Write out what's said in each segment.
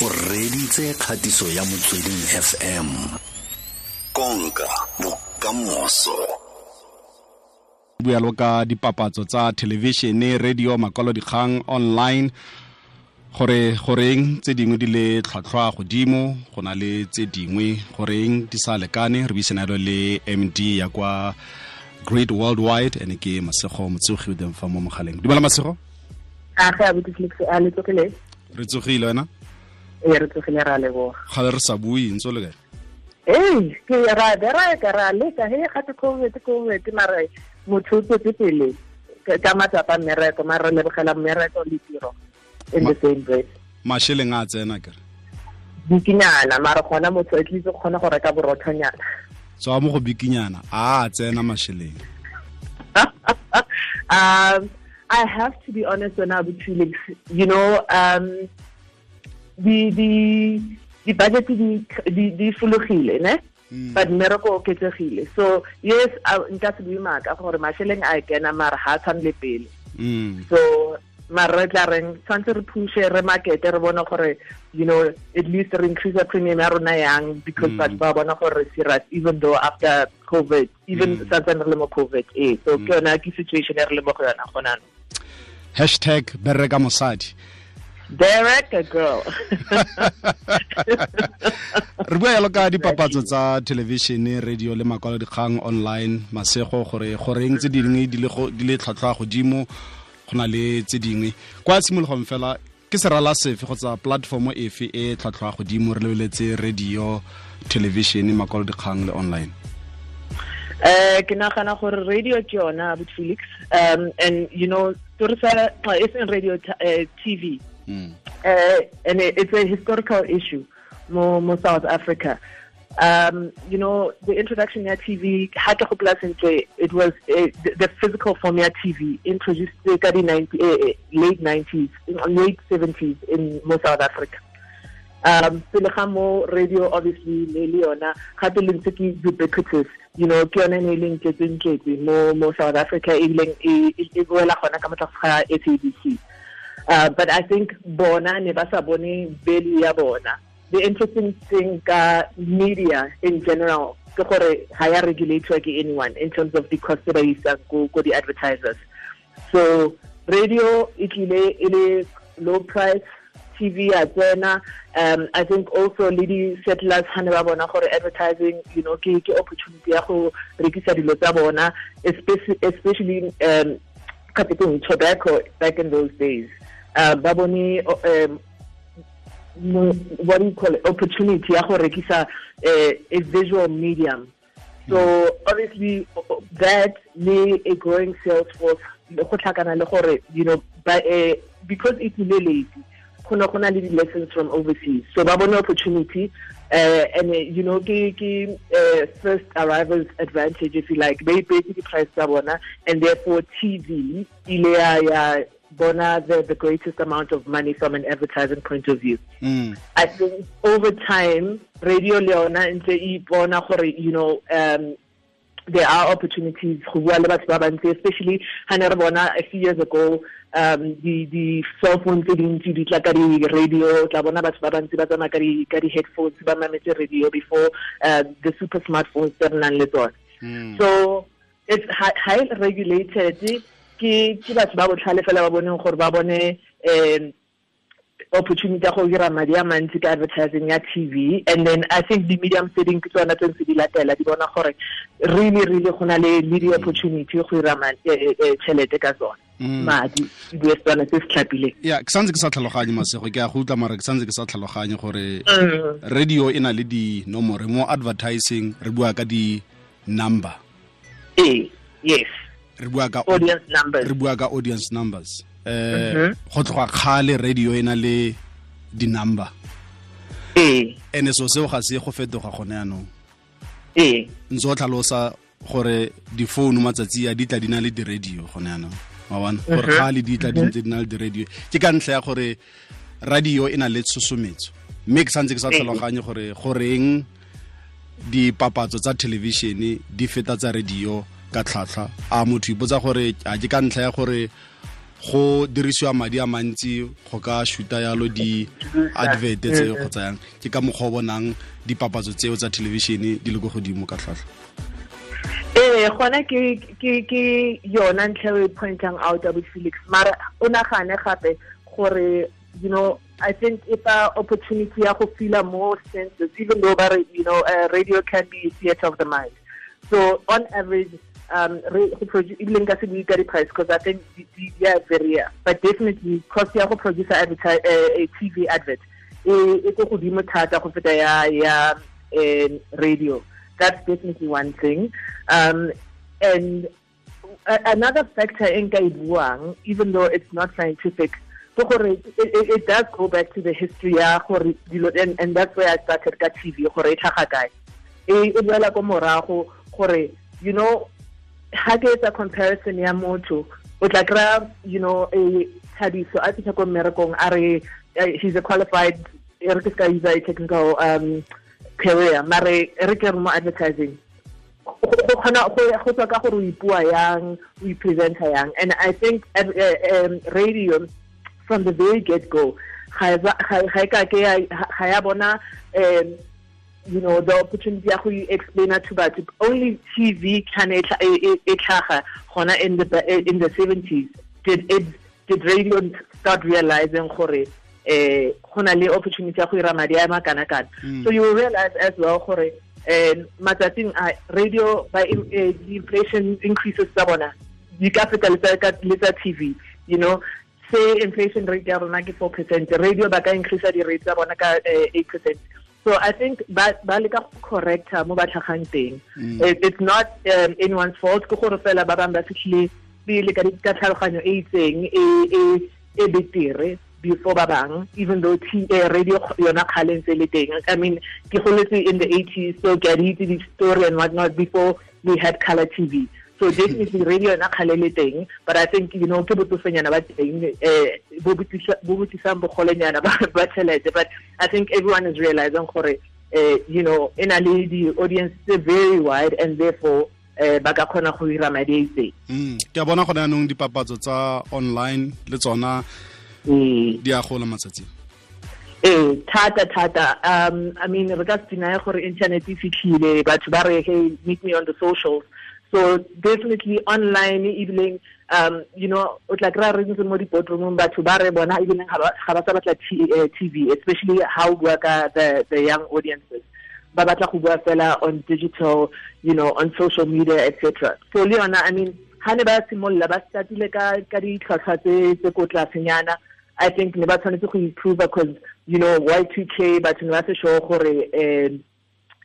o reditse kgatiso ya motsweding fm konka bokamoso. Bualo ka dipapatso tsa thelebišene radio makwalodikgang online. Gore goreng tse dingwe di le tlhwatlhwa godimo go na le tse dingwe goreng di sa lekane. Re buisanalo le md ya kwa great worldwide and ke masego motseogi o fa mo mogaleng. Dumela masego? Re tsogile wena e re ra leboga. Gale re sa bue ntse o le kae? Ee ke ra bereka ra leka he gate covid covid motho o tswetse pele ka matsapa mmereko re lebogela mmereko le tiro in the same breath. mašheleng a tsena kere bikinyana mare gona motho at least kgona go reka borothonyana. Tswa mo go bikinyana a tsena mašheleng um I have to be honest when I you know, um, the di di budget di di di fulogile ne? But mmereko o ketsegile so yes nka se bue maaka gore masheleng a kena mara ha tshwane le pele. So mara re tla reng tshwanetse re pushe re markete re bone gore you know at least re increase premium ya rona yang because batho ba bona gore re serious even though after covid even santsane re le mo covid eh so ke yona ke situation e re le mo go yona gonano hashtag bereka mosadi Derek a girl. re bua yalo ka dipapatso tsa television radio le makwalodikgang online masego gore goreng tse dingwe di le tlhwatlhwa godimo go na le tse dingwe. Kwa tshimologong fela ke serala sefe kgotsa platform efe e tlhwatlhwa godimo re lebeletse radio television makwalodikgang le online? Uh, ke nagana gore radio ke yona but felix. Um, and you know torisa it's in radio uh, tv mm. uh, and it, it's a historical issue mo, mo south africa um, you know, the introduction of TV, it was uh, the, the physical form of TV introduced in the 90, uh, late 90s, late 70s in most South Africa. Um, radio obviously le yona gape le ntse ke ubiquitous you know ke yone ne leng tletseng tletse mo South Africa e leng e boela gona ka motlafo ga SABC uh, but I think bona ne ba sa bona. The interesting thing ka media in general ke gore ha ya ke anyone in terms of the cost that is go go the advertisers so radio it ile low price TV ya tsena. Um i think also le di settlers ha ne ba bona gore advertising you know ke ke opportunity ya go especially um tobacco back in those days. uh, ba bone um, what do you call it opportunity ya go rekisa uh, a visual medium. So obviously that le a growing sales force go tlhakana le gore you know by, uh, because it's lazy go ne go na le lessons from overseas. So ba bone opportunity uh, and uh, you know ke ke uh, first arrivals advantage if you like. They pay the price tsa bona and therefore tv ile ya bona the, the greatest amount of money from an advertising point of view. Mm. I think over time, Radio Leona and bona you know, um, there are opportunities especially bona a few years ago um the the cell phones tse dintsi di tla ka di radio tla bona batho ba bantsi ba tsamaya ka di ka di headphones ba mametse radio before uh, the super smartphones tse re nang le tsone so it's high regulated ke ke batho ba botlhale fela ba boneng gore ba bone um opportunity ya go dira madi a mantsi ka advertising ya TV and then I think the medium setting ke tsona tse ntse di latela di bona gore really really go na le le di opportunity go dira tšhelete ka tsona madi bue tsona se se tlhapileng. Ya ke santse ke sa tlhaloganye masego ke a go utlwa mara ke santse ke sa tlhaloganye gore radio e na le dinomore mo advertising re bua ka di number ee yes re bua ka audience numbers. re bua ka audience numbers. Eh go tloga kgale radio ena na le di number eh ene so seo ga se go fetoga gone yanong. Eh ntse o tlhalosa gore di-phone matsatsi a di tla di na le di-radio gone yanong. Wa bona? Gore kgale di tla di ntse di na le di-radio. Ke ka ntlha ya gore radio ena na le tshosometso. Mme ke santse ke sa tlhaloganye gore goreng dipapatso tsa television di feta tsa radio ka tlhatlha a motho ipotsa gore a ke ka ntlha ya gore go dirisiwa madi a mantsi go ka shoota yalo di-advert tse go tsayang. Ke ka mokgwa o bonang dipapatso tseo tsa thelebišene di le ko godimo ka tlhatlha ee gona ke ke yona ntlha e pointang out about felix. Mara o nagane gape gore you know I think if a opportunity ya go feel more senses, even though you know uh, radio can be theater of the mind. So on average, um, even ka se bue price because I think are very rare. But definitely, cost ya go produce a, a TV advert e go godimo thata go feta ya ya um, radio. That's definitely one thing. Um, and another factor in buang, even though it's not scientific, so it, it, it does go back to the history ya gore and, and that's where I started ka TV gore e tlhaga kae e e boela ko morago gore you know ha ke etsa comparison ya motho o tla kry you know a thabiso a fitlha ko mmerekong a re he's a qualified e re ke ska user a technical um, career mare re ke re mo advertising. Go kgona go tswa ka gore o ipua yang o ipresenta yang. And i think uh, um, radio from the very get go ga e ka ke ga ya bona um you know the opportunity ya go explain to batho only TV can e tlhaga gona in the in the 70s did it did radio start realizing gore eh gona le opportunity ya go ira madi a makana kana mm. so you will realize as well gore um matsatsing a radio by uh, inflation increases tsa bona di ka feta le tsa TV you know. Say inflation rate ya rona ke 4 percent radio ba ka increase di-rate tsa bona ka 8 eh, percent so i think ba ba leka go correcta mo ba tlhagang teng. Mm. it's not um, anyone's fault. Ke gore fela ba bang ba fitlhile pele ka tlhaloganyo e itseng e betere before ba bang even though t uh, radio yona kgale ntse le teng. I mean ke goletse in the 80s so ke a di itse di-story and whatnot before we had color tv so definitely radio yona kgalele teng but i think you know ke botsofenyana ba teng eh bo botisang bogolenyana ba tšhelete. But i think everyone is realizing gore uh, you know ena le di-audience very wide and therefore eh ba ka kgona go ira madi a itseng. Mm ke bona gone anong dipapatso tsa online le tsona mm. di a gola matsatsing ee thata thata. Um i mean re ka se dinaye gore internet e fitlhile batho ba re hey meet me on the socials so definitely online evening um you know o tla kry-a re ntse mo di-boardroomong batho ba re bona ebileng ga ba sa tv especially how ka the, the young audiences. Ba batla go bua fela on digital you know on social media etc so le yona i mean ha ne ba simolola ba startile ka ka tse i think ne ba tshwanetse go improve because you know y2k batho ne ba se sure gore um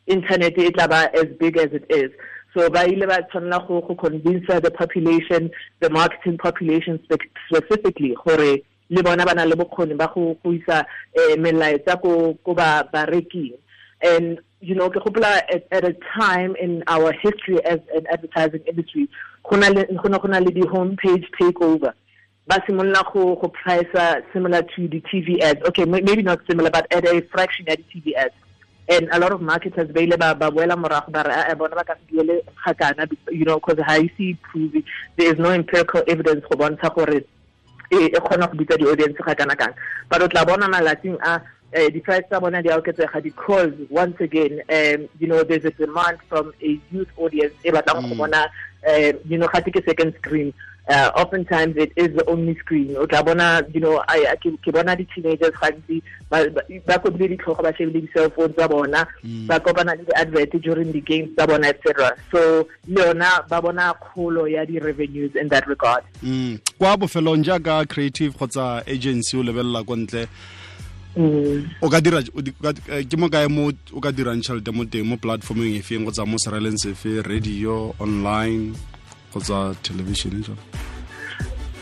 internet e tla ba as big as it is so go go convince the population the marketing population specifically gore le bona ba na le bokgoni ba go isa eh, melaetsa ko ko ba bareking and you know ke gopola at, at a time in our history as an advertising industry go na le di home page takeover. Ba simolola go go price similar to the TV ads. Okay maybe not similar but at a fraction of the TV ads and a lot of marketers ba ile ba boela morago ba re a bona ba ka se duele gakana you know because ha ise prove there is no empirical evidence go bontsha gore e kgona go bitsa di-audience ga kana kang. But o tla bona malatsing a uh, di-price tsa bona di a oketsega because once again um, you know there's a demand from a youth audience e batlang go mm. bona uh, you know gate ke second screen uh, oftentimes it is the only screen o tla bona you know I, ke bona di-teenagers gantsi ba kopile ditlhogo ba shebile di-cell phone tsa bona mm. ba kopana le di-advert during the games tsa bona etc so le yona ba bona kgolo ya di-revenues in that regard mm. kwa bofelong jaaka creative kgotsa agency o lebelela ko ntle mm. o ka dira ke mo kae mo o ka dirang tšhelete mo teng mo platformeng e feng kgotsa mo sereleng sefe radio online kgotsa television jalo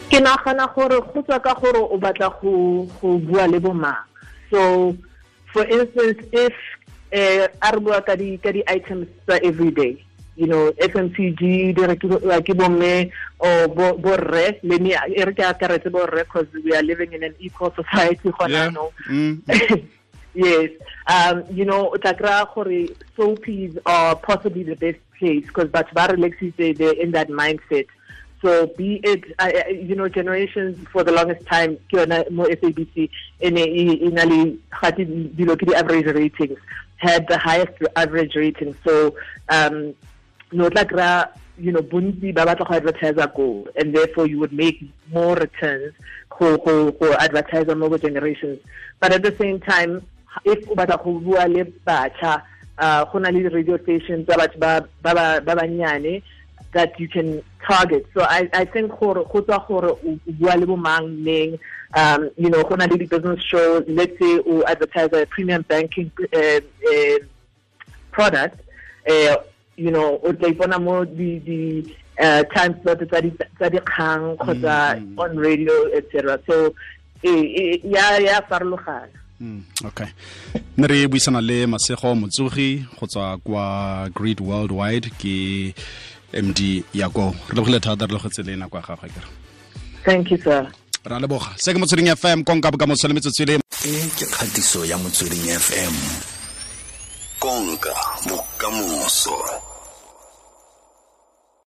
ke nagana gore go tswa ka gore o batla go bua le bomang so for instance if eh a re bua ka di ka di items tsa everyday you know FMCG di rekiwa ke bomme o bo bo re le ni e re ke akaretse bo re because we are living in an equal society gona no mm. yes um you know tla kry soapies are possibly the best place because batho ba relaxitse they're in that mindset So be it, uh, you know, generations for the longest time, ke mo SABC, in in the average ratings, had the highest average rating. So, um, no like you know, bontsi ba batla go advertiser go, and therefore you would make more returns for for for advertiser mobile generations. But at the same time, if o batla go bua le batjha, uh, go na le radio stations tsa batho ba ba ba banyane that you can target. So I, I think gore go tswa gore o bua le bo mang neng um you know go na le business shows let's say o advertise a premium banking uh, uh, product uh, you know o tla ipona mo di di uh, time slot tsa dikgang kgotsa mm, mm. on radio etc so e ya ya farologana okay. Ne re buisana le masego motsogi go tswa kwa great worldwide ke md ya ko re lebogile thata re le go tsele nako ya gagwe kere thank you sir. Ra leboga. Se ke motsweding fm konka bokamoso le metsotso le e ke kgatiso ya motsweding fm konka bokamoso